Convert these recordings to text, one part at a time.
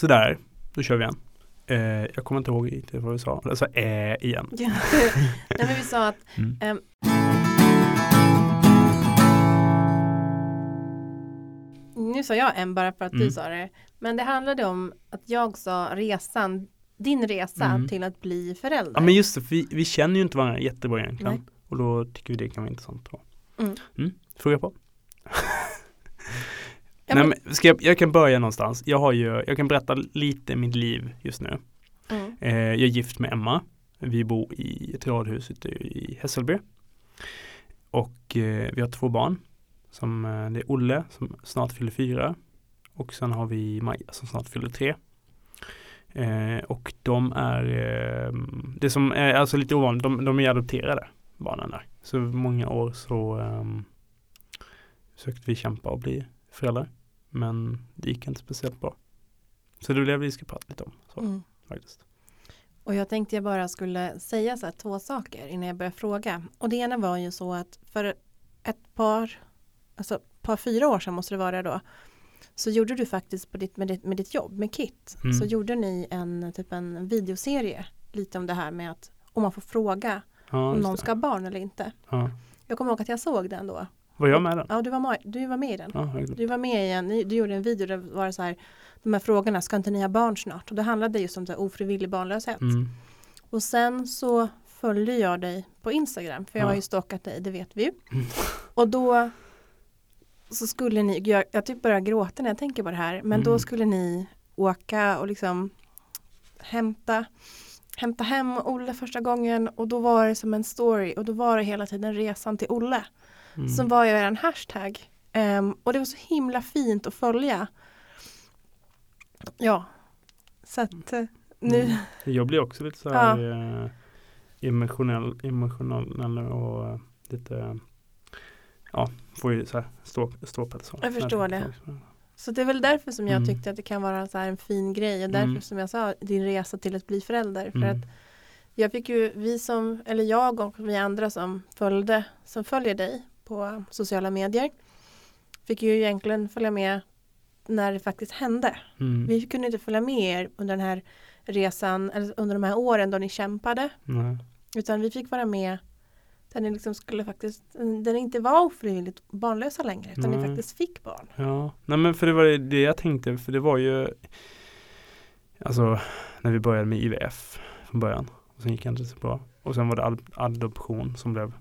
sådär, då kör vi igen. Eh, jag kommer inte ihåg riktigt vad vi sa, alltså äh, igen. Ja. Nej, men vi sa att Mm. ehm, Nu sa jag en bara för att du Mm. sa det. Men det handlade om att jag sa resan, din resa Mm. till att bli förälder. Ja men just det, för vi, vi känner ju inte varandra jättebra egentligen. Nej. Och då tycker vi det kan vara intressant. Mm. Mm, fråga på. Ja, Nej, men- ska jag, jag kan börja någonstans. Jag, har ju, jag kan berätta lite mitt liv just nu. Mm. Eh, jag är gift med Emma. Vi bor i ett radhus ute i Hässelby. Och eh, vi har två barn. Som, eh, det är Olle som snart fyller fyra. Och sen har vi Maja som snart fyller tre. Eh, och de är, eh, det som är alltså lite ovanligt, de, de är adopterade barnen där. Så många år så um, försökte vi kämpa och bli föräldrar. Men det gick inte speciellt bra. Så det det vi ska prata lite om. Så, Mm. faktiskt. Och jag tänkte jag bara skulle säga så här två saker innan jag börjar fråga. Och det ena var ju så att för ett par, alltså par fyra år sedan måste det vara då, så gjorde du faktiskt på ditt, med, ditt, med ditt jobb, med KIT, Mm. så gjorde ni en typ en videoserie lite om det här med att om man får fråga Ja, om någon det. ska ha barn eller inte. ja. Jag kommer ihåg att jag såg den då. Var jag med den? Ja, du var med, du var med i den. Ja, Du var med i en, du gjorde en video där det var så här, de här frågorna, ska inte ni ha barn snart? Och det handlade just om så här ofrivillig barnlöshet. mm. Och sen så följde jag dig på Instagram, för jag Ja. har ju stalkat dig, det vet vi ju. Mm. Och då så skulle ni, jag, jag typ börjar gråta när jag tänker på det här, men då Mm. skulle ni åka och liksom hämta hämta hem Olle första gången och då var det som en story och då var det hela tiden resan till Olle Mm. som var ju en hashtag. Ehm, och det var så himla fint att följa. Ja, så att eh, nu, Mm. Jag blir också lite så här eh, emotionell, emotionell och eh, lite ja, får ju så här stå, ståpäls. så. Jag förstår det. så det är väl därför som jag Mm. tyckte att det kan vara så här en fin grej och därför Mm. som jag sa din resa till att bli förälder. För Mm. att jag fick ju, vi som, eller jag och vi andra som följde, som följer dig på sociala medier fick ju egentligen följa med när det faktiskt hände. Mm. Vi kunde inte följa med er under den här resan, eller under de här åren då ni kämpade. Nej. Utan vi fick vara med där ni liksom skulle faktiskt, där ni inte var ofrivilligt barnlösa längre, utan ni Nej. faktiskt fick barn. Ja, nej men för det var det jag tänkte, för det var ju Alltså när vi började med IVF från början och sen gick det inte så bra och sen var det ad- adoption som blev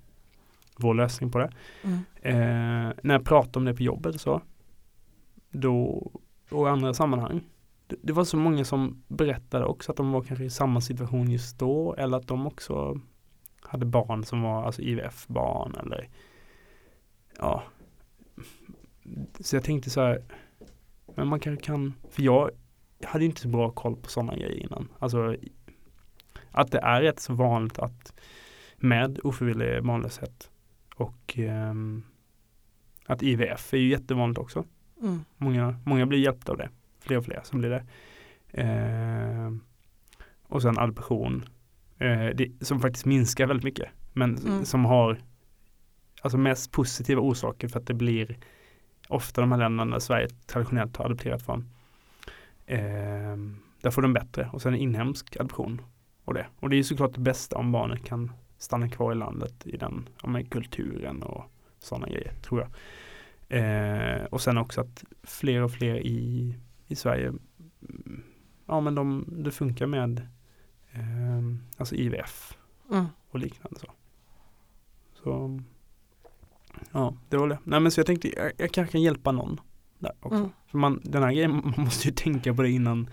vår lösning på det. Eh, när jag pratade om det på jobbet så då och i andra sammanhang det, det var så många som berättade också att de var kanske i samma situation just då eller att de också hade barn som var alltså IVF-barn eller ja. Så jag tänkte så här men man kanske kan för jag hade inte så bra koll på sådana grejer innan. Alltså att det är rätt så vanligt att med ofrivillig barnlöshet och ehm, att IVF är ju jättevanligt också Mm. Många, många blir hjälpta av det. Fler och fler som blir det. Eh, och sen adoption. Eh, det, som faktiskt minskar väldigt mycket. Men Mm. som har alltså mest positiva orsaker för att det blir ofta de här länderna där Sverige traditionellt har adopterat från. Eh, där får de bättre. Och sen inhemsk adoption. Och det. Och det är såklart det bästa om barnet kan stanna kvar i landet i den ja, med kulturen och sådana grejer tror jag. Eh, och sen också att fler och fler i, i Sverige, mm, ja men de, det funkar med eh, alltså IVF Mm. och liknande så. Så ja, det var det. Nej men så jag tänkte jag, jag kanske kan hjälpa någon där också. Mm. För man, den här grejen, man måste ju tänka på det innan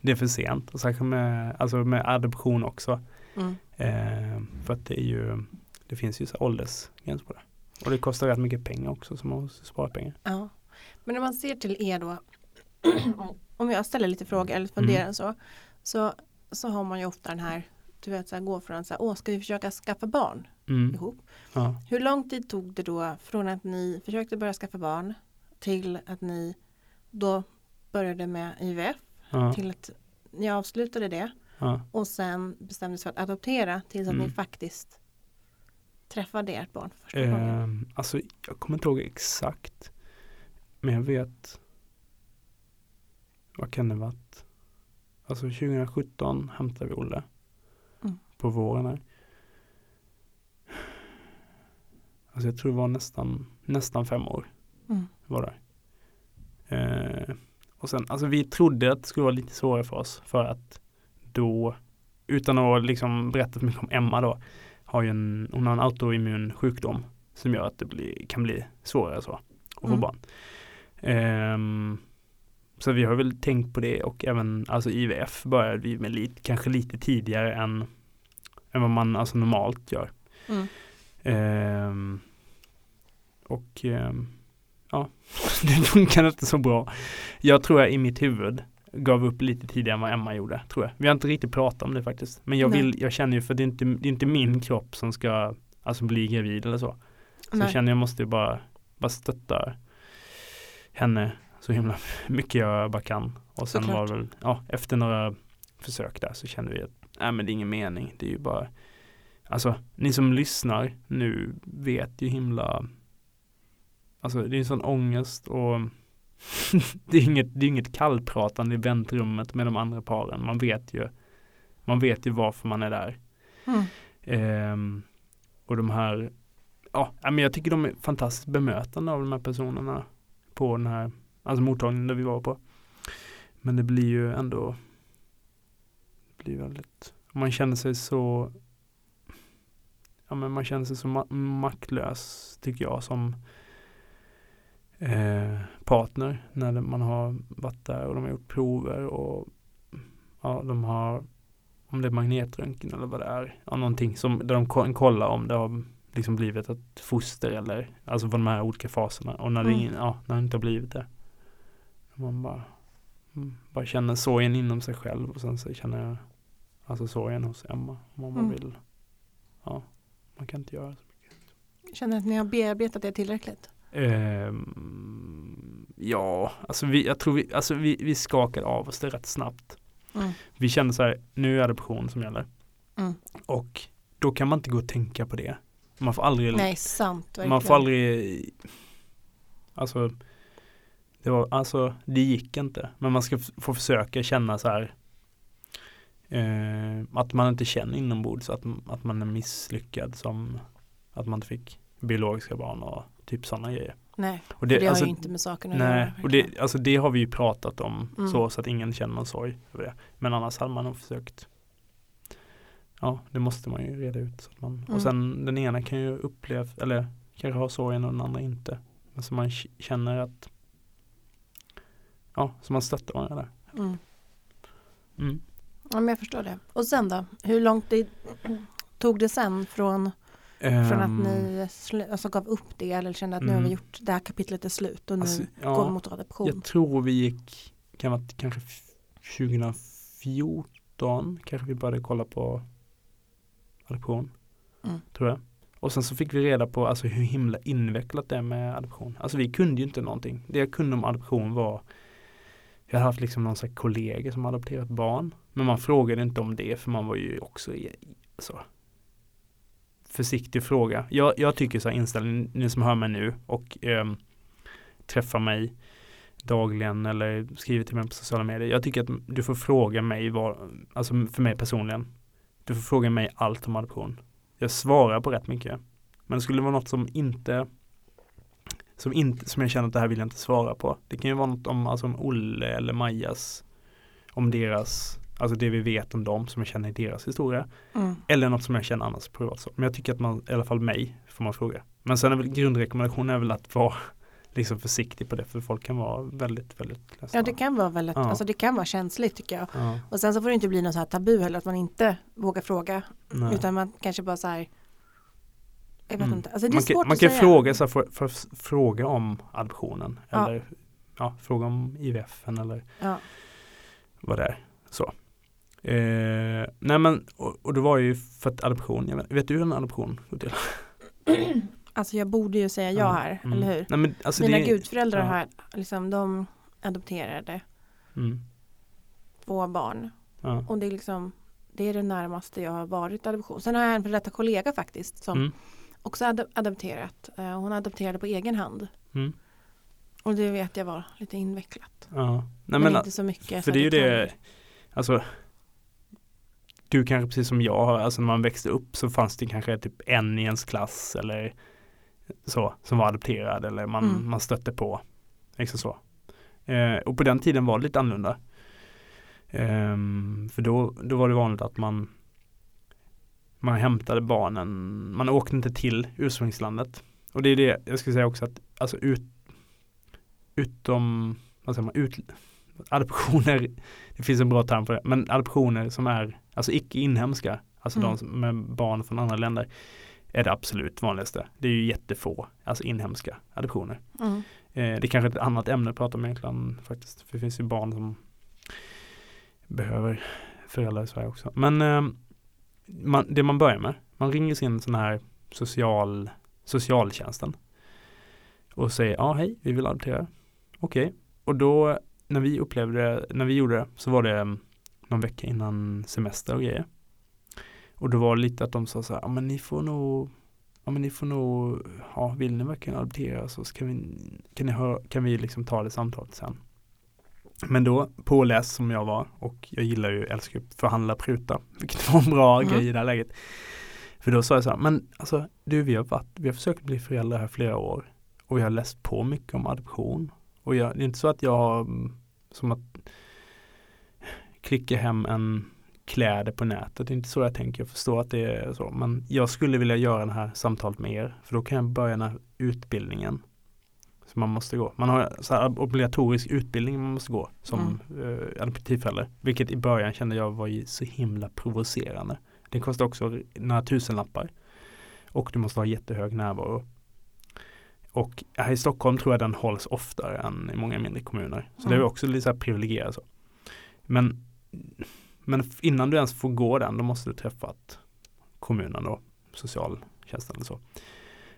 det är för sent. Och särskilt med, alltså med adoption också. Mm. Eh, för att det är ju, det finns ju så åldersgräns på det. Och det kostar rätt mycket pengar också så man måste spara pengar. Ja. Men när man ser till er då, om jag ställer lite frågor eller funderar Mm. så, så, så har man ju ofta den här, du vet, så här, gå från så här, åh, ska vi försöka skaffa barn Mm. ihop? Ja. Hur lång tid tog det då från att ni försökte börja skaffa barn till att ni då började med IVF Ja. till att ni avslutade det Ja. och sen bestämde sig för att adoptera tills att Mm. ni faktiskt träffade ert barn för första gången? Ehm, alltså jag kommer inte ihåg exakt. Men jag vet. Vad kan det varit? alltså 2017 hämtade vi Olle. Mm. På våren här. Alltså jag tror det var nästan, nästan fem år Mm. var där. Eh, och sen, alltså vi trodde att det skulle vara lite svårare för oss för att då, utan att liksom berätta för mycket om Emma då, har ju en, hon har en autoimmun sjukdom som gör att det blir, kan bli svårare så att få Mm. barn. Ehm, så vi har väl tänkt på det och även alltså IVF började vi med lite, kanske lite tidigare än, än vad man alltså normalt gör. Mm. Ehm, och ehm, ja, det funkar inte så bra. Jag tror jag i mitt huvud gav upp lite tidigare än vad Emma gjorde, tror jag. Vi har inte riktigt pratat om det faktiskt. Men jag Nej. vill, jag känner ju för det är inte, det är inte min kropp som ska alltså bli gravid eller så. Så Nej. jag känner jag måste bara, bara stötta henne så himla mycket jag bara kan. Och sen Såklart. var väl, ja, efter några försök där så kände vi att, nej men det är ingen mening. Det är ju bara, alltså ni som lyssnar nu vet ju himla, alltså det är en sån ångest och det är inget, det är inget kallpratande i väntrummet med de andra paren. Man vet ju, man vet ju varför man är där. Mm. Ehm, och de här, ja, ja, men jag tycker de är fantastiskt bemötande av de här personerna på den här, alltså mottagningen där vi var på. Men det blir ju ändå, det blir väldigt, man känner sig så, ja men man känner sig så ma- maktlös tycker jag som eh, partner när det- man har varit där och de har gjort prover och ja, de har om det är magnetröntgen eller vad det är. Ja, någonting som, där de ko- kollar om det har liksom blivit ett foster eller alltså på de här olika faserna och när det, Mm. ingen, ja, när det inte har blivit det. Man bara, mm, bara känner sorgen inom sig själv och sen så känner jag alltså sorgen hos Emma. Om man Mm. vill. Ja, man kan inte göra så. Känner att ni har bearbetat det tillräckligt? Ehm, ja, alltså vi, jag tror vi, alltså vi, vi skakade av oss det rätt snabbt. Mm. Vi kände så här, nu är det adoption som gäller. Mm. Och då kan man inte gå och tänka på det. Man får aldrig, Nej, sant. Verkligen. man får aldrig, alltså det var, alltså det gick inte. Men man ska få försöka känna så här eh, att man inte känner inombords att, att man är misslyckad som att man inte fick biologiska barn och typ sådana grejer. Nej, Och det, det alltså, har ju inte med saken att göra. Nej, och verkligen. det, alltså det har vi ju pratat om Mm. så, så att ingen känner någon sorg över det. Men annars hade man nog försökt Ja, det måste man ju reda ut. Så att man, Mm. Och sen den ena kan ju uppleva, eller kanske ha sorgen och den andra inte. Men så man känner att Ja, så man stöttar varandra där. Mm. Mm. Ja, men jag förstår det. Och sen då? Hur långt det tog det sen från, från Ehm, att ni slu- alltså gav upp det eller kände att nu har vi Mm. gjort det här kapitlet är slut och nu alltså, går vi ja, mot adoption? Jag tror vi gick, kan vara kanske f- 2014 kanske vi började kolla på adoption. Mm. Tror jag. Och sen så fick vi reda på alltså, hur himla invecklat det är med adoption. Alltså vi kunde ju inte någonting. Det jag kunde om adoption var Jag hade haft liksom någon här kollega som adopterat barn. Men man frågade inte om det för man var ju också i, så försiktig fråga. Jag, jag tycker så här inställning, ni som hör mig nu och eh, träffar mig dagligen eller skriver till mig på sociala medier. Jag tycker att du får fråga mig vad, alltså för mig personligen. Du får fråga mig allt om adoption. Jag svarar på rätt mycket. Men det skulle vara något som inte som, inte, som jag känner att det här vill jag inte svara på. Det kan ju vara något om, alltså om Olle eller Majas om deras, alltså det vi vet om dem som jag känner i deras historia. Mm. Eller något som jag känner annars privat. Så. Men jag tycker att man, i alla fall mig, får man fråga. Men sen är väl grundrekommendationen är väl att vara liksom försiktig på det. För folk kan vara väldigt, väldigt ledsna. Ja det kan vara väldigt, Ja. alltså det kan vara känsligt tycker jag. Ja, Och sen så får det inte bli något så här tabu heller att man inte vågar fråga. nej. Utan man kanske bara så här Jag vet Mm. inte. Alltså det är man svårt kan, man att kan säga. fråga, så här, för, för, fråga om adoptionen. Ja. Eller ja, fråga om IVF eller vad det är. Så. Eh, nej men, och, och det var ju för att adoption, jag vet, vet du hur en adoption går till? Alltså jag borde ju säga ja här, Mm. eller hur? Nej, men, alltså Mina det, gudföräldrar ja. här, liksom, de adopterade Mm, två barn. ja. Och det är liksom det är det närmaste jag har varit adoption. Sen har jag en före detta kollega faktiskt som Mm, också ad adopterat. Eh, Hon adopterade på egen hand. mm, Och det vet jag var lite invecklat. ja. Nej, men, men, inte så mycket. för så det är ju det alltså du kanske precis som jag har, alltså när man växte upp så fanns det kanske typ en i ens klass eller så som var adopterad eller man, Mm. man stötte på. Liksom så. Eh, och på den tiden var det lite annorlunda. Ehm, för då, då var det vanligt att man man hämtade barnen, man åkte inte till ursprungslandet. Och det är det jag skulle säga också att alltså ut, utom, vad säger man, ut, adoptioner, det finns en bra term för det, men adoptioner som är alltså icke inhemska, alltså Mm. de som, med barn från andra länder, är det absolut vanligaste. Det är ju jättefå, alltså inhemska adoptioner. Mm. Eh, det är kanske är ett annat ämne att prata om egentligen faktiskt. För det finns ju barn som behöver föräldrar i Sverige också. Men eh, man, det man börjar med, man ringer sin sån här social, socialtjänsten och säger ja hej, vi vill adoptera. Okej, och då när vi upplevde när vi gjorde det så var det mm, någon vecka innan semester och grejer. Och då var det lite att de sa så här, ja men ni får nog ja men ni får nog, ja vill ni verkligen adoptera så ska vi, kan, ni höra, kan vi liksom ta det samtalet sen. Men då, påläst som jag var och jag gillar ju, älskar ju förhandla pruta, vilket var en bra Mm. grej i det här läget. För då sa jag så här, men alltså du vi har varit, vi har försökt bli föräldrar här flera år och vi har läst på mycket om adoption. Och jag, det är inte så att jag har mm, som att klicka hem en kläder på nätet. Det är inte så jag tänker. Jag förstår att det är så. Men jag skulle vilja göra det här samtalet med er. För då kan jag börja den här utbildningen. Som man måste gå. Man har så här obligatorisk utbildning man måste gå som mm. eh, adoptivförälder. Vilket i början kände jag var så himla provocerande. Det kostar också några tusenlappar. Och du måste ha jättehög närvaro. Och här i Stockholm tror jag den hålls oftare än i många mindre kommuner. Så Mm. det är också lite så här privilegierat så. Men men innan du ens får gå den, då måste du träffa ett, kommunen då, socialtjänsten eller så.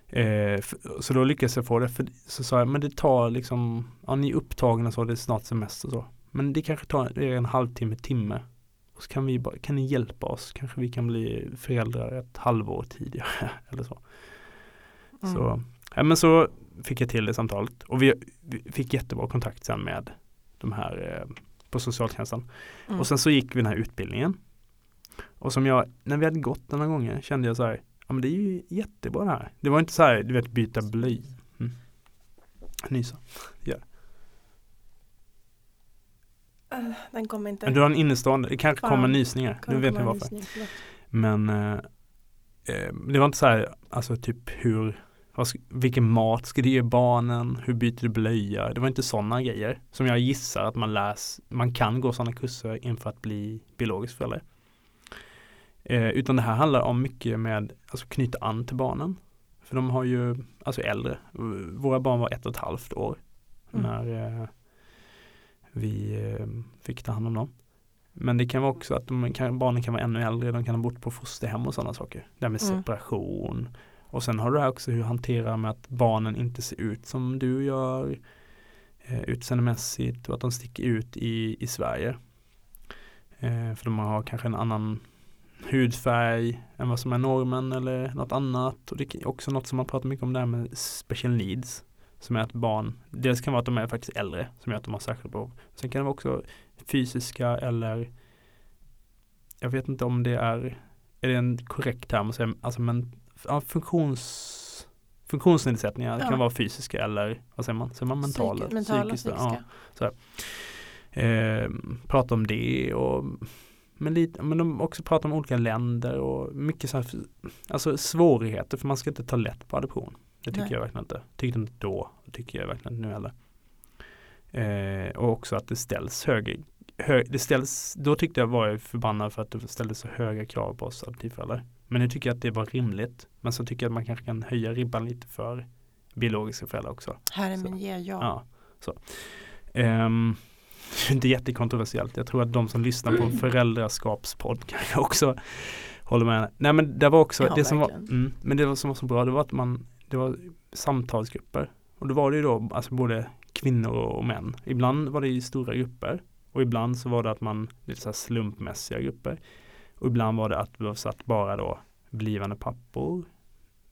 Eh, för, så då lyckades jag få det, för så sa jag, men det tar liksom, ja ni är upptagna så, det är snart semester så. Men det kanske tar en halvtimme, timme. Och så kan vi bara, kan ni hjälpa oss? Kanske vi kan bli föräldrar ett halvår tidigare eller så. Mm. Så, ja, men så fick jag till det samtalet och vi, vi fick jättebra kontakt sen med de här eh, på socialtjänsten. Mm. Och sen så gick vi den här utbildningen. Och som jag, när vi hade gått den här gången kände jag så här, ja men det är ju jättebra det här. Det var inte så här, du vet byta blöj. Mm. Nysa. Ja. Eh, Den kommer inte. Men du har en innestående, det kanske Fan. kommer nysningar. Kommer Nu vet ni varför. nysning. Men eh, eh, det var inte så här, alltså typ hur, vilken mat ska du ge barnen, hur byter du blöja? Det var inte sådana grejer som jag gissar att man läs, man kan gå sådana kurser inför att bli biologisk förälder. Eh, utan det här handlar om mycket med, alltså knyta an till barnen. För de har ju, alltså äldre, våra barn var ett och ett halvt år Mm. när eh, vi eh, fick ta hand om dem. Men det kan vara också att kan, barnen kan vara ännu äldre, de kan ha bott på fosterhem och sådana saker. Det här med Mm. Och sen har du också hur du hanterar med att barnen inte ser ut som du gör eh, utseendemässigt och att de sticker ut i, i Sverige. Eh, för de har kanske en annan hudfärg än vad som är normen eller något annat. Och det är också något som man pratar mycket om där med special needs. Som är att barn, dels kan det vara att de är faktiskt äldre som gör att de har särskilda behov. Sen kan det vara också fysiska eller jag vet inte om det är, är det en korrekt term att säga, alltså men, ja, funktions, funktionsnedsättningar Ja. kan vara fysiska eller vad säger man, säger man mentala? Psyki- mentala, psykiska, psykiska. ja. Eh, prata om det och men, lite, men de också pratar om olika länder och mycket så här, alltså svårigheter för man ska inte ta lätt på adoption. Det tycker Nej. jag verkligen inte. Tyckte inte då, tycker jag verkligen inte nu heller. Eh, och också att det ställs högre, hö, det ställs, då tyckte jag var jag förbannad för att det ställdes så höga krav på oss adoptivföräldrar. Men nu tycker jag att det var rimligt. Men så tycker jag att man kanske kan höja ribban lite för biologiska föräldrar också. Herre Så. min ge ja. Så. Ehm, inte jättekontroversiellt. Jag tror att de som lyssnar på en föräldraskapspodd kanske också håller med. Nej men det var också, Ja, det som var, mm, men det som var så bra det var att man, det var samtalsgrupper. Och då var det ju då alltså både kvinnor och män. Ibland var det i stora grupper och ibland så var det att man, lite så här slumpmässiga grupper. Och ibland var det att vi satt bara då blivande pappor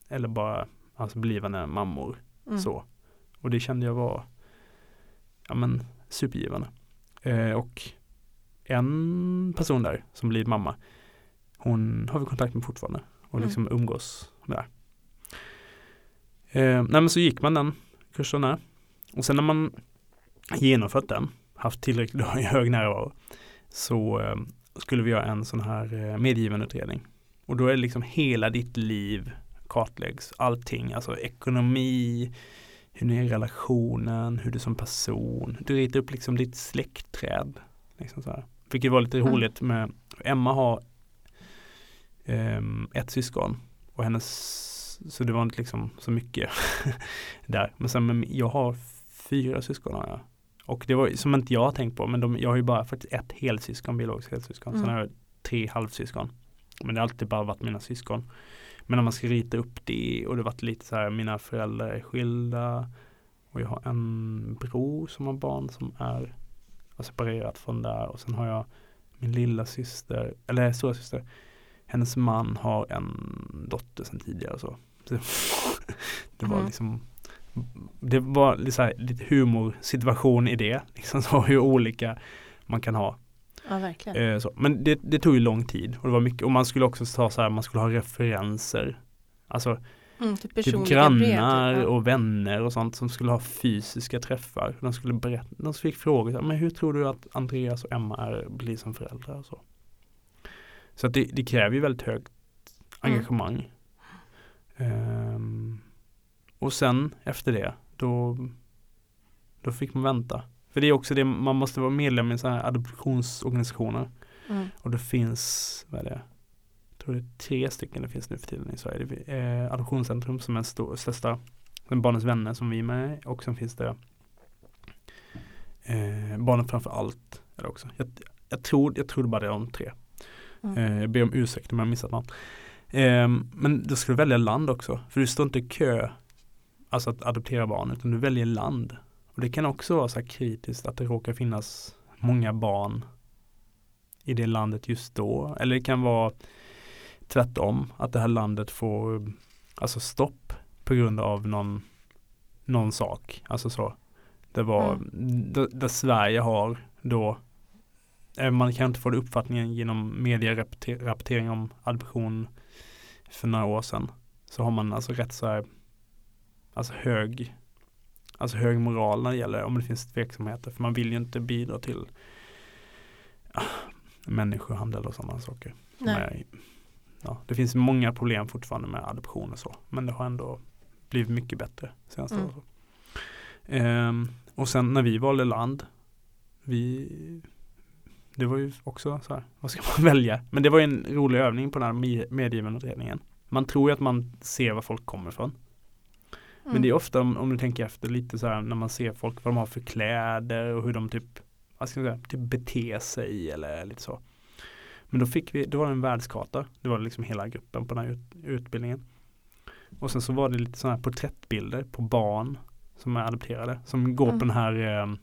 eller bara alltså blivande mammor. Mm. Så. Och det kände jag var ja, men, supergivande. Eh, och en person där som blir mamma, hon har vi kontakt med fortfarande och Mm. liksom umgås med där. Eh, nej men så gick man den kursen där. Och sen när man genomfört den, haft tillräckligt hög närvaro, så eh, skulle vi göra en sån här eh, medgiven utredning. Och då är det liksom hela ditt liv kartläggs, allting, alltså ekonomi, hur ni är i relationen, hur du som person, du ritar upp liksom ditt släktträd. Liksom så här. Vilket var lite Mm. roligt med, Emma har ehm, ett syskon och hennes, så det var inte liksom så mycket där. Men sen jag har fyra syskon har jag. Och det var som inte jag har tänkt på, men de, jag har ju bara faktiskt ett helsyskon, biologiskt helsyskon. Sen Mm. har jag tre halvsyskon. Men det har alltid bara varit mina syskon. Men när man ska rita upp det och det har varit lite så här, mina föräldrar är skilda och jag har en bror som har barn som är separerat från där och sen har jag min lilla syster, eller stora syster, hennes man har en dotter sedan tidigare så. så det var Mm. liksom det var här, lite humorsituation i det, liksom så hur olika man kan ha. Ja, verkligen. Eh, så. Men det, det tog ju lång tid och det var mycket och man skulle också ta så här, man skulle ha referenser. Alltså Mm, typ typ grannar brev. Typ. Och vänner och sånt som skulle ha fysiska träffar. De skulle berätta, de fick frågor, här, men hur tror du att Andreas och Emma är, blir som föräldrar och så. Så det, det kräver ju väldigt högt Mm. engagemang. Och sen efter det, då, då fick man vänta. För det är också det, man måste vara medlem i så här adoptionsorganisationer. Mm. Och det finns, vad är det? Jag tror det är tre stycken det finns nu för tiden i Sverige. Det är eh, Adoptionscentrum som är den stor, största, sen Barnens vänner som vi är med och sen finns det eh, Barnen framför allt. Är det också. Jag, jag, tror, jag tror det bara är de tre. Mm. Eh, jag ber om ursäkt om jag har missat något. Eh, men då ska du välja land också. För du står inte i kö, alltså att adoptera barn, utan du väljer land. Och det kan också vara så här kritiskt att det råkar finnas många barn i det landet just då. Eller det kan vara tvärtom, att det här landet får alltså stopp på grund av någon, någon sak. Alltså så. Det var, där, där Sverige har då eh, man kan inte få det uppfattningen genom medierapportering om adoption för några år sedan. Så har man alltså rätt så här, alltså hög, alltså hög moral när det gäller om det finns tveksamheter. För man vill ju inte bidra till ja, människohandel och sådana saker. är- ja, det finns många problem fortfarande med adoption och så. Men det har ändå blivit mycket bättre senaste Mm. åren. Ehm, och sen när vi valde land, vi det var ju också så här, vad ska man välja? Men det var ju en rolig övning på den här me- medgivande utredningen. Man tror ju att man ser var folk kommer ifrån. Men Mm. det är ofta om, om du tänker efter lite så här när man ser folk vad de har för kläder och hur de typ, vad ska jag säga, typ beter sig eller lite så. Men då fick vi, då var det en världskarta. Det var liksom hela gruppen på den här ut, utbildningen. Och sen så var det lite sådana här porträttbilder på barn som är adopterade. Som går Mm. på den här, eh,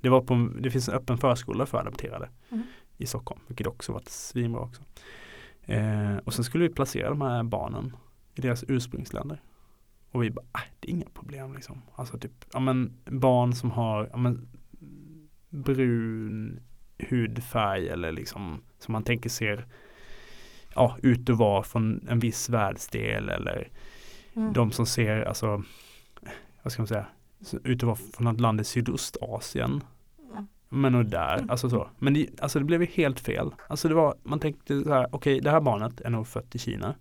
det var på, det finns en öppen förskola för adopterade Mm. i Stockholm. Vilket också var svinbra också. Eh, och sen skulle vi placera de här barnen i deras ursprungsländer. Och vi bara, ah, det är inga problem liksom. Alltså typ, ja men barn som har, ja men brun hudfärg eller liksom som man tänker ser ja, ut att vara från en viss världsdel eller Mm. de som ser, alltså vad ska man säga, ut att vara från ett land i Sydostasien. Mm. Men och där, Mm. alltså så. Men det, alltså det blev ju helt fel. Alltså det var, man tänkte så här, okej det här barnet är nog fött i Kina.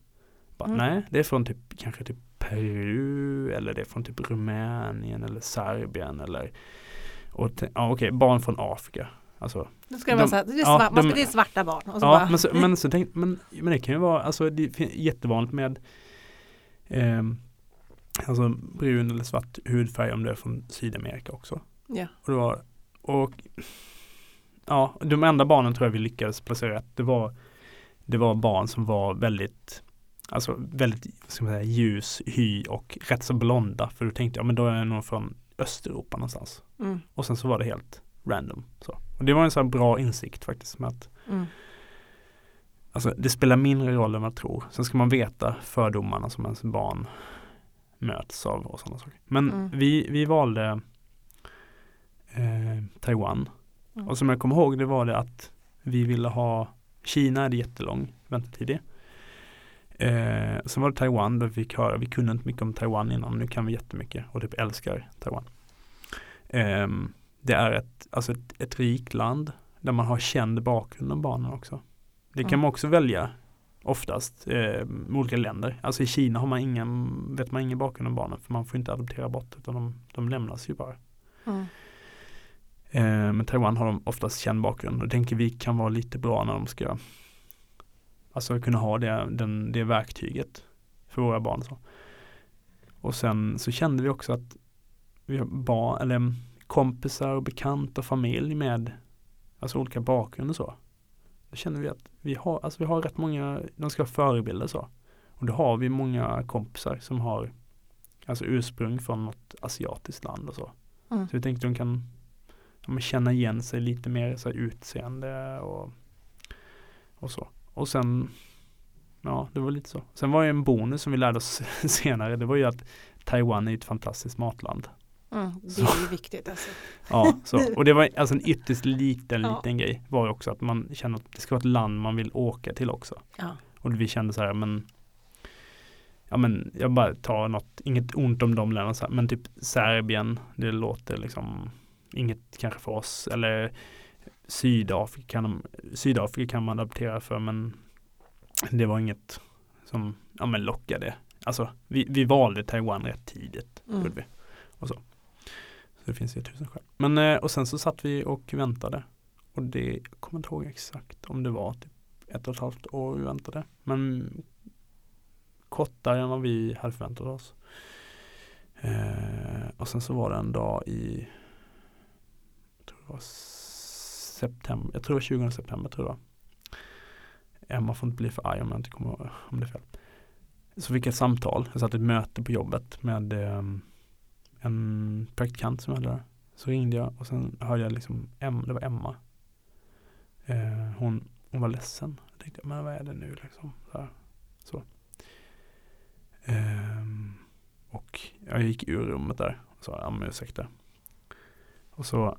Bara, Mm. Nej, det är från typ kanske typ Peru eller det är från typ Rumänien eller Serbien eller och ja, okej, barn från Afrika. Alltså, Då ska det vara de- så här, det är, ja, svart, de- det är svarta barn. Ja, bara, men, så, men, så tänk, men, men det kan ju vara, alltså det är jättevanligt med ehm, alltså brun eller svart hudfärg om det är från Sydamerika också. ja. Och det var, och ja, de enda barnen tror jag vi lyckades placera rätt. Det var, det var barn som var väldigt, alltså väldigt, ska man säga, ljus hy och rätt så blonda. För då tänkte jag, men då är jag nog från Östeuropa någonstans. Mm. Och sen så var det helt random. Så. Och det var en sån bra insikt faktiskt. Med att, Mm. alltså, det spelar mindre roll än man tror. Sen ska man veta fördomarna som ens barn möts av och sådana saker. Men Mm. vi, vi valde eh, Taiwan. Mm. Och som jag kommer ihåg det var det att Vi ville ha, Kina är det jättelång väntetid i. Eh, sen var det Taiwan där vi fick höra, vi kunde inte mycket om Taiwan innan, nu kan vi jättemycket och typ älskar Taiwan. Eh, det är ett, alltså ett, ett rikt land där man har känd bakgrund om barnen också. Det kan Mm. man också välja oftast eh, olika länder. Alltså i Kina har man ingen, vet man ingen bakgrund om barnen för man får inte adoptera bort utan de, de lämnas ju bara. Mm. Eh, men Taiwan har de oftast känd bakgrund och tänker vi kan vara lite bra när de ska Alltså kunna ha det, den, det verktyget för våra barn. Så. Och sen så kände vi också att vi har barn, eller kompisar och bekanta och familj med alltså olika bakgrund och så. Då känner vi att vi har, alltså vi har rätt många, de ska ha förebilder så. Och då har vi många kompisar som har alltså ursprung från något asiatiskt land och så. Mm. Så vi tänkte de kan ja, känna igen sig lite mer så här utseende och, och så. Och sen, ja det var lite så. Sen var det en bonus som vi lärde oss senare, det var ju att Taiwan är ett fantastiskt matland. Mm. Det är ju viktigt alltså. Ja, så. och det var alltså en ytterst liten, Ja. liten grej var också att man känner att det ska vara ett land man vill åka till också. Ja. Och vi kände så här, men Ja men jag bara tar något, inget ont om de länderna, men typ Serbien, det låter liksom inget kanske för oss. Eller Sydafrika kan, de, Sydafrika kan man adoptera för men det var inget som ja, men lockade. Alltså vi, vi valde Taiwan rätt tidigt. Mm. Gjorde vi. Och så. så det finns ju tusen skäl. Men eh, och sen så satt vi och väntade. Och det, jag kommer inte ihåg exakt om det var typ ett och ett halvt år vi väntade. Men kortare än vad vi hade förväntat oss. Eh, och sen så var det en dag i jag tror det var september, jag tror det var 20 september tror jag. Emma får inte bli för arg om jag inte kommer ihåg om det är fel. Så fick jag ett samtal, jag satt i ett möte på jobbet med eh, en praktikant som jag hade där. Så ringde jag och sen hörde jag liksom, Em, det var Emma. Eh, hon, hon var ledsen. Jag tänkte, men vad är det nu liksom? Så. så. Eh, och jag gick ur rummet där och sa, ja men ursäkta. Och så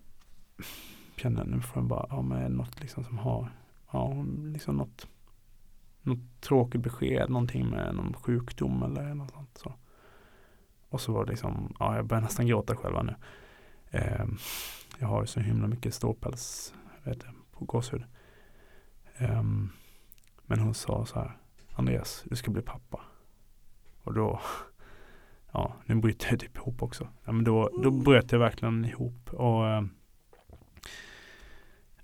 kände nu får jag bara, ja men något liksom som har, ja liksom något, något tråkigt besked, någonting med någon sjukdom eller något sånt. Så. Och så var det liksom, ja jag börjar nästan gråta själva nu. Ehm, jag har ju så himla mycket ståpäls vet jag, på gåshud. Ehm, men hon sa så här, Andreas, du ska bli pappa. Och då, ja, nu bryter jag typ ihop också. Ja, men då, då bröt jag verkligen ihop och eh,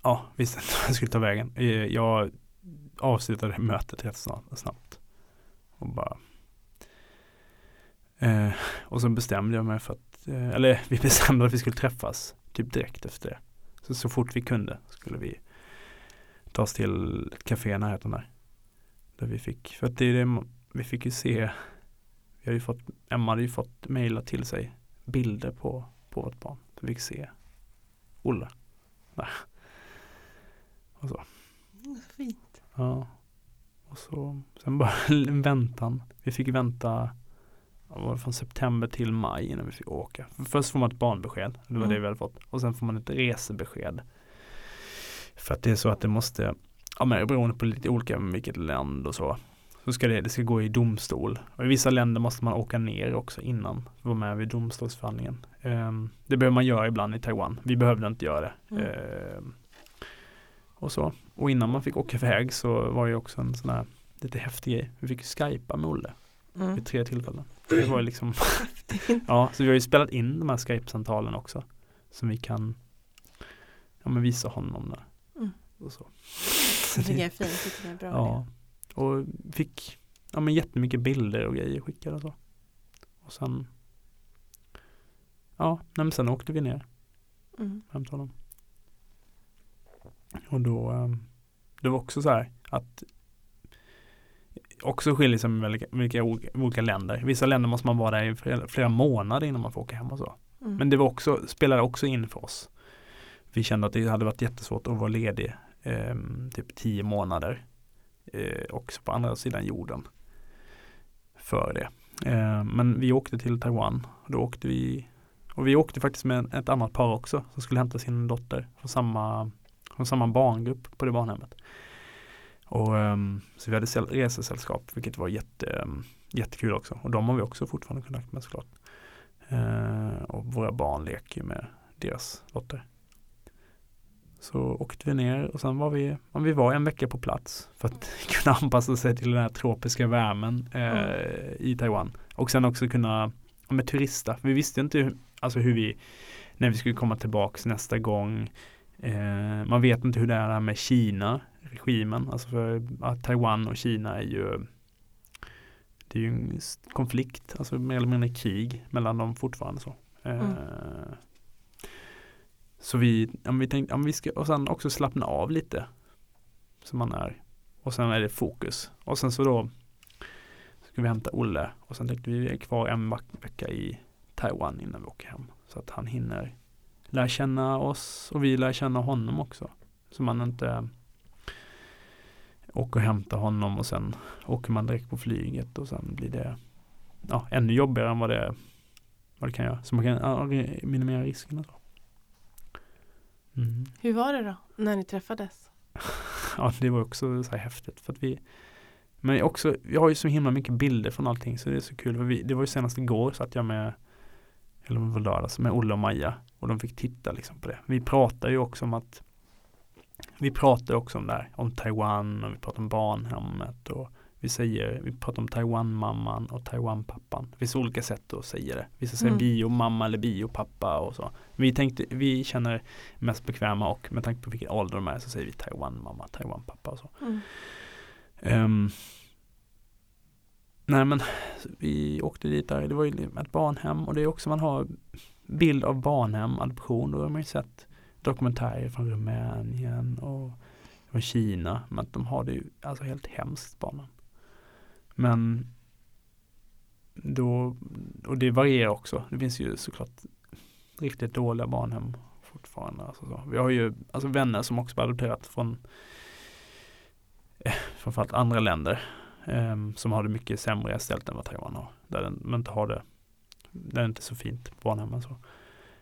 ja, visste inte vad jag skulle ta vägen. Eh, jag avslutade mötet rätt snabbt, snabbt och bara eh, och så bestämde jag mig för att, eh, eller vi bestämde att vi skulle träffas typ direkt efter det. Så, så fort vi kunde skulle vi ta oss till ett café i närheten där. Där vi fick, för att det är det, vi fick ju se vi hade ju fått, Emma hade ju fått mejla till sig bilder på, på vårt barn. Så vi fick se Olle. Där. Och så. Fint. Ja. Och så, sen bara en väntan. Vi fick vänta var från september till maj innan vi fick åka. För Först får man ett barnbesked, det var Mm. det vi hade fått. Och sen får man ett resebesked. För att det är så att det måste, ja men beroende på lite olika vilket land och så. Så ska det, det ska gå i domstol. Och i vissa länder måste man åka ner också innan. Vara med vid domstolsförhandlingen. Ehm, det behöver man göra ibland i Taiwan. Vi behövde inte göra det. Mm. Ehm, och så. Och innan man fick åka iväg så var det också en sån här lite häftig grej. Vi fick skypa med Olle Mm. vid tre tillfällen. Det var liksom Ja, så vi har ju spelat in de här Skype-samtalen också. Som vi kan ja, men visa honom där. Mm. Och så. Det tycker jag är fint. Det tycker jag är bra. Ja, och fick ja, men jättemycket bilder och grejer skickade och så. Och sen Ja, nej, men sen åkte vi ner det. Mm. hämtade honom. Och då ehm, Det var också så här att Också skiljer sig med vilka, olika, länder. Vissa länder måste man vara där i flera, flera månader innan man får åka hem och så. Mm. Men det var också, spelade också in för oss. Vi kände att det hade varit jättesvårt att vara ledig eh, typ tio månader eh, också på andra sidan jorden för det. Eh, men vi åkte till Taiwan och då åkte vi och vi åkte faktiskt med ett annat par också som skulle hämta sin dotter från samma Från samma barngrupp på det barnhemmet. Och, um, så vi hade resesällskap vilket var jätte, um, jättekul också. Och de har vi också fortfarande kontakt med såklart. Uh, och våra barn leker med deras dotter. Så åkte vi ner och sen var vi, vi var en vecka på plats för att kunna anpassa sig till den här tropiska värmen eh, mm. i Taiwan. Och sen också kunna med turista. Vi visste inte hur, alltså hur vi, när vi skulle komma tillbaks nästa gång. Eh, man vet inte hur det är med Kina, regimen. Alltså för att Taiwan och Kina är ju det är ju en konflikt, alltså mer eller mindre krig mellan dem fortfarande. så. Eh, mm. Så vi, om vi tänkte, om vi ska, och sen också slappna av lite. Som man är. Och sen är det fokus. Och sen så då ska vi hämta Olle och sen tänkte vi är kvar en vecka i Taiwan innan vi åker hem. Så att han hinner lära känna oss och vi lär känna honom också. Så man inte åker och hämtar honom och sen åker man direkt på flyget och sen blir det ja, ännu jobbigare än vad det, vad det kan göra. Så man kan minimera riskerna. Så. Mm. Hur var det då när ni träffades? ja, det var också så här häftigt för att vi men också, vi har ju så himla mycket bilder från allting så det är så kul. För vi, det var ju senast igår så att jag med, eller var lördags, med Olle och Maja och de fick titta liksom på det. Vi pratar ju också om att vi pratar också om det här, om Taiwan och vi pratar om barnhemmet och vi säger, vi pratar om Taiwan-mamman och Taiwan-pappan. Det finns olika sätt att säga det. Vissa säger mm. biomamma eller biopappa och så. Vi tänkte, vi känner mest bekväma och med tanke på vilken ålder de är så säger vi Taiwan-mamma, Taiwan-pappa och så. Mm. Um, nej men vi åkte dit där, det var ju liksom ett barnhem och det är också man har bild av barnhem, adoption, då har man ju sett dokumentärer från Rumänien och från Kina, men de har det ju alltså helt hemskt barnen. Men då, och det varierar också. Det finns ju såklart riktigt dåliga barnhem fortfarande. Alltså så. Vi har ju alltså vänner som också adopterat från eh, framförallt andra länder som har det mycket sämre ställt än vad Taiwan har. Där man inte har det, det är inte så fint på barnhemmen så.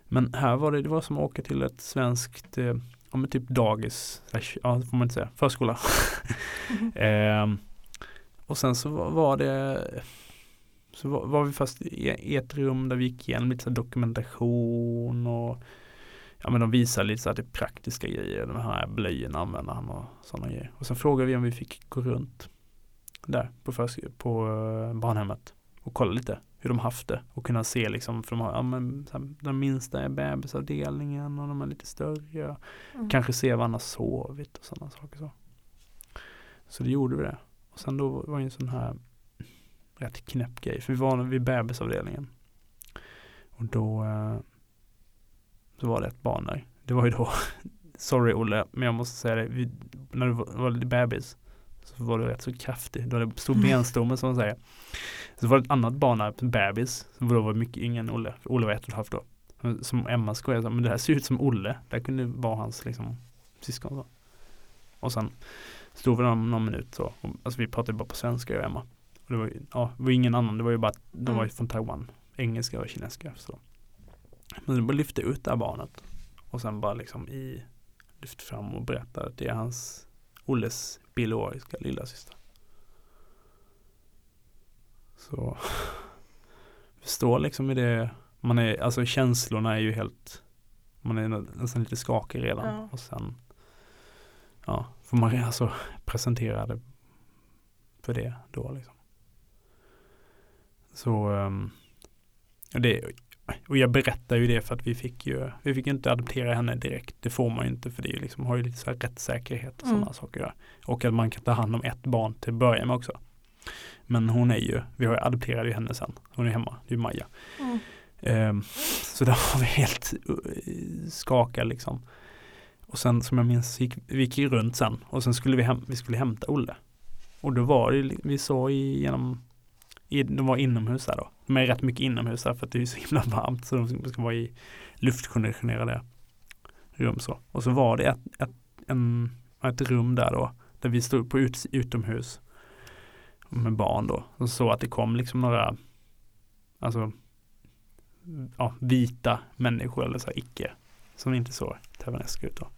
Men här var det, det var som att åka till ett svenskt, eh, ja typ dagis, ja får man inte säga, förskola. mm. eh, och sen så var det så var, var vi fast i ett rum där vi gick igenom lite dokumentation och ja men de visade lite så här det praktiska grejer, de här blöjorna använder han och sådana grejer. Och sen frågade vi om vi fick gå runt där på, på uh, barnhemmet och kolla lite hur de haft det och kunna se liksom, för de har, ja men här, den minsta är bebisavdelningen och de är lite större. Mm. Kanske se var han har sovit och sådana saker så. Så det gjorde vi det. Och sen då var det en sån här rätt knäpp grej, för vi var vid bebisavdelningen. Och då eh, så var det ett barn där. Det var ju då, sorry Olle, men jag måste säga det, vi, när du var, var lite bebis så var du rätt så kraftig. Du hade stor benstomme som man säger. Så var det ett annat barn där, bebis, som då var mycket yngre än Olle. Olle var ett och ett halvt då. Som Emma skojade, men det här ser ut som Olle. Det kunde vara hans liksom syskon. Så. Och sen stod vi där någon minut så. Och, alltså vi pratade bara på svenska jag och Emma. Och det var, ja, det var ingen annan, det var ju bara, de var ju mm. från Taiwan. Engelska och kinesiska. Så. Men det bara lyfte ut det här barnet. Och sen bara liksom i lyfte fram och berättade att det är hans Olles biologiska lilla syster. Så förstår liksom i det, man är, alltså känslorna är ju helt, man är nästan lite skakig redan ja. och sen ja, får man alltså presentera det för det då liksom. Så um, det, och jag berättar ju det för att vi fick ju, vi fick inte adoptera henne direkt. Det får man ju inte för det är liksom, har ju lite så här rättssäkerhet och mm. sådana saker. Och att man kan ta hand om ett barn till att börja med också. Men hon är ju, vi har ju adopterat ju henne sen. Hon är hemma, det är Maja. Mm. Um, så där var vi helt uh, skakade liksom. Och sen som jag minns, gick, vi gick runt sen och sen skulle vi, hem, vi skulle hämta Olle. Och då var det, vi såg genom i, de var inomhus där då. De är rätt mycket inomhus där för att det är så himla varmt så de ska vara i luftkonditionerade rum så. Och så var det ett, ett, en, ett rum där då där vi stod på ut, utomhus med barn då. Och så att det kom liksom några alltså ja, vita människor eller så här icke som inte såg taiwanesiska ut då.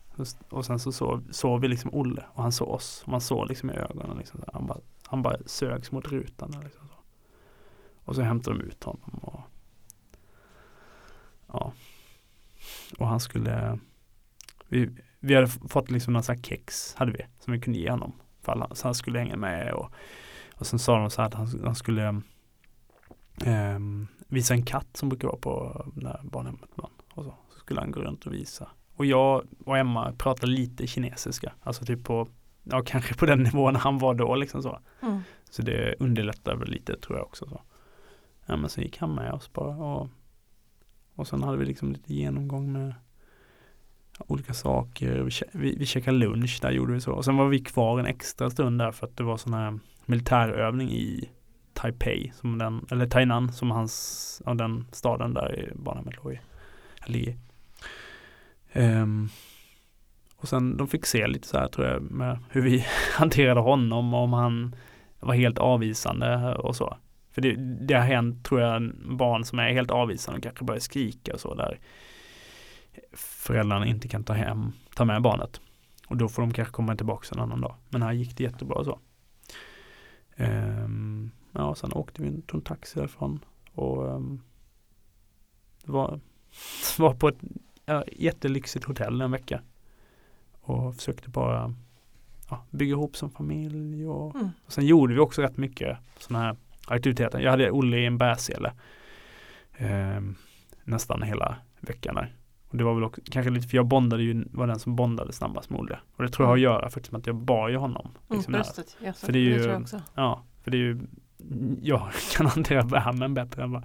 Och sen så såg, såg vi liksom Olle och han såg oss. Och man såg liksom i ögonen. Liksom, han, bara, han bara sögs mot rutan. Liksom. Och så hämtade de ut honom. Och, ja. Och han skulle vi, vi hade fått liksom här kex hade vi som vi kunde ge honom. För alla, så han skulle hänga med och, och sen sa de så här att han, han skulle um, visa en katt som brukar vara på där barnhemmet ibland. Och så, så skulle han gå runt och visa. Och jag och Emma pratade lite kinesiska, alltså typ på, ja kanske på den nivån han var då liksom så. Mm. Så det underlättar väl lite tror jag också. Så. Ja men sen gick han med oss bara och, och sen hade vi liksom lite genomgång med olika saker. Vi, vi, vi käkade lunch, där gjorde vi så. Och sen var vi kvar en extra stund där för att det var sån här militärövning i Taipei, som den, eller Tainan som hans, ja, den staden där i barnhemmet låg i. Ligger. Um, ehm, och sen de fick se lite så här tror jag med hur vi hanterade honom om han var helt avvisande och så. För det, det har hänt tror jag barn som är helt avvisande och kanske börjar skrika och så där föräldrarna inte kan ta hem, ta med barnet. Och då får de kanske komma tillbaka en annan dag. Men här gick det jättebra så. Um, ja, sen åkte vi, tog en taxi därifrån och um, var, var på ett ja, jättelyxigt hotell en vecka. Och försökte bara ja, bygga ihop som familj. Och, mm. och sen gjorde vi också rätt mycket sådana här aktiviteter. Jag hade Olle i en bärsele eh, nästan hela veckan där. Och det var väl också, kanske lite, för jag bondade ju, var den som bondade snabbast med Olle. Och det tror jag har att göra faktiskt med att jag bar ju honom. Mm, liksom mm, bröstet, ja, för det är ju, det tror jag också. Ja, för det är ju, jag kan hantera värmen bättre än vad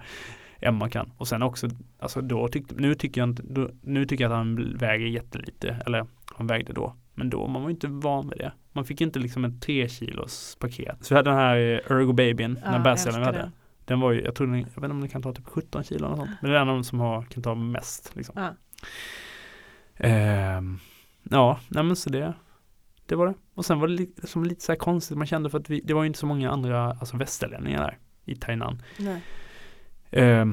Emma kan. Och sen också, alltså då tyckte, nu tycker jag inte, då, nu tycker jag att han väger jättelite, eller han vägde då. Men då, man var inte van vid det. Man fick inte liksom en tre kilos paket. Så vi hade den här Ergo Babyn, ja, den bärselen vi hade. Den. den var ju, jag tror den, jag vet inte om den kan ta typ 17 kilo eller sånt. Men det är en av de som har, kan ta mest. Liksom. Ja. Eh, ja, nej men så det, det var det. Och sen var det lite, som lite så här konstigt, man kände för att vi, det var ju inte så många andra alltså västerlänningar där i Tainan. Eh,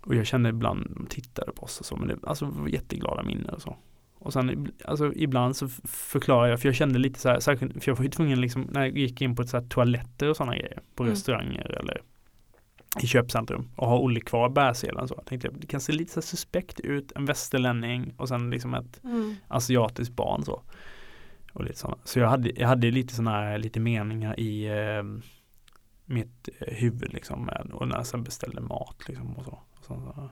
och jag kände ibland, de tittade på oss och så, men det alltså, var jätteglada minnen och så. Och sen alltså, ibland så förklarar jag, för jag kände lite så här, särskilt, för jag var ju tvungen liksom, när jag gick in på så här, toaletter och sådana grejer, på mm. restauranger eller i köpcentrum och har Olle kvar bärselen så. Jag tänkte det kan se lite så suspekt ut, en västerlänning och sen liksom ett mm. asiatiskt barn så. Och lite såna. Så jag hade, jag hade lite sådana här lite meningar i eh, mitt huvud liksom med, och när jag sen beställde mat liksom och så. Och sen, så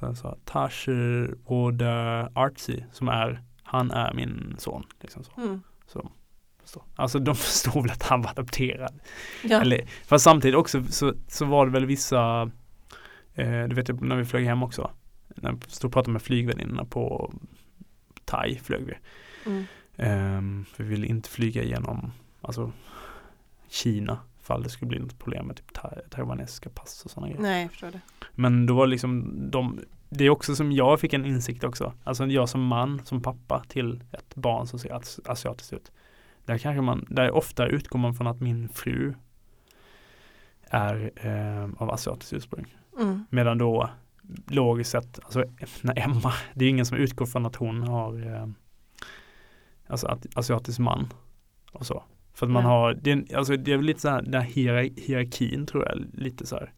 sen sa Tasher och Artsy som är, han är min son. Liksom så. Mm. så förstå. Alltså de förstår väl att han var adopterad. Ja. Eller, fast samtidigt också så, så var det väl vissa, eh, du vet när vi flög hem också, när vi stod och pratade med flygvärdinnorna på Thai flög vi. Mm. Um, vi ville inte flyga igenom alltså, Kina fall det skulle bli något problem med typ taiwanesiska pass och sådana grejer. Nej, jag förstår det. Men då var liksom de, det är också som jag fick en insikt också. Alltså jag som man, som pappa till ett barn som ser asiatiskt ut. Där kanske man, där ofta utgår man från att min fru är eh, av asiatiskt ursprung. Mm. Medan då logiskt sett, alltså när Emma, det är ingen som utgår från att hon har eh, alltså asiatisk man och så. För att man har, det är, alltså det är lite så här, den här hierarkin tror jag, lite så här.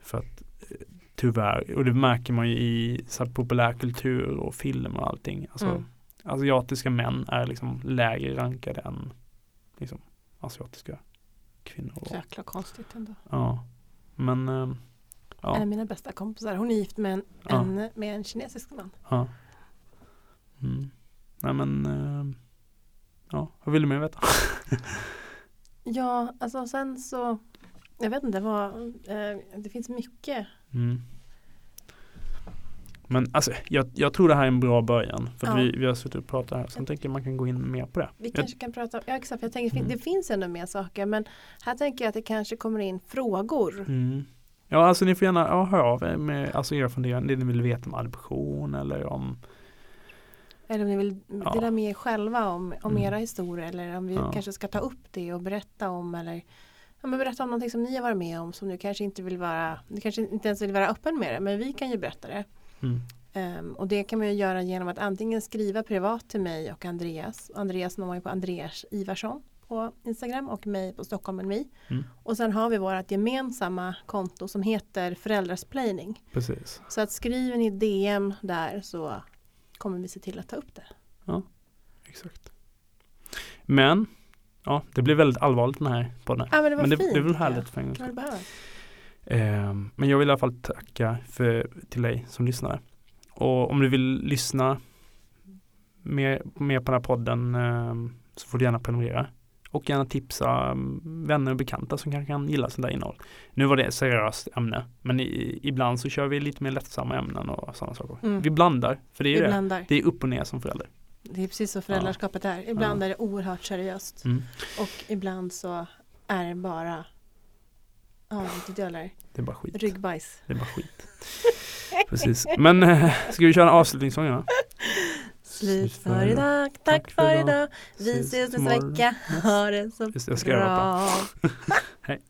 För att eh, tyvärr, och det märker man ju i så här, populärkultur och film och allting. Alltså, mm asiatiska män är liksom lägre rankade än liksom, asiatiska kvinnor. Så jäkla konstigt ändå. Ja, men äh, ja. En av mina bästa kompisar, hon är gift med en, ja. en med en kinesisk man. Ja. Mm. Nej men, äh, ja, vad vill du mer veta? ja, alltså sen så, jag vet inte vad, äh, det finns mycket. Mm. Men alltså, jag, jag, tror det här är en bra början. För ja. vi, vi har suttit och pratat här. Sen tänker jag man kan gå in mer på det. Vi kanske kan prata, ja exakt, jag tänker mm. det finns ändå mer saker. Men här tänker jag att det kanske kommer in frågor. Mm. Ja, alltså ni får gärna ja, höra av er med alltså, era funderingar. Det ni vill veta om adoption eller om eller om ni vill ja. dela med er själva om, om mm. era historier. Eller om vi ja. kanske ska ta upp det och berätta om. Eller ja, men berätta om någonting som ni har varit med om. Som du kanske inte vill vara, du kanske inte ens vill vara öppen med det. Men vi kan ju berätta det. Mm. Um, och det kan man ju göra genom att antingen skriva privat till mig och Andreas. Andreas når man ju på Andreas Ivarsson på Instagram och mig på Stockholm med mig. Mm. Och sen har vi vårt gemensamma konto som heter Föräldrasplaining. Precis. Så att skriver ni DM där så kommer vi se till att ta upp det. Exakt. Men, ja, det blir väldigt allvarligt den här podden. Ja men det var Men det, fint. det är väl härligt för en det behövs. Ehm, men jag vill i alla fall tacka för, till dig som lyssnar. Och om du vill lyssna mer, mer på den här podden ehm, så får du gärna prenumerera. Och gärna tipsa um, vänner och bekanta som kanske kan gilla sånt där innehåll. Nu var det ett seriöst ämne, men i, ibland så kör vi lite mer lättsamma ämnen och sådana saker. Mm. Vi blandar, för det är Vi det. blandar. Det är upp och ner som förälder. Det är precis så föräldraskapet är. Ibland Ja. är det oerhört seriöst. Mm. Och ibland så är det bara Ja. Det är bara skit. Ryggbajs. Det är bara skit. Precis. Men äh, ska vi köra en avslutningssång? Ja? Slut för idag, tack för idag. Vi ses nästa vecka. Ha det så bra. Hej.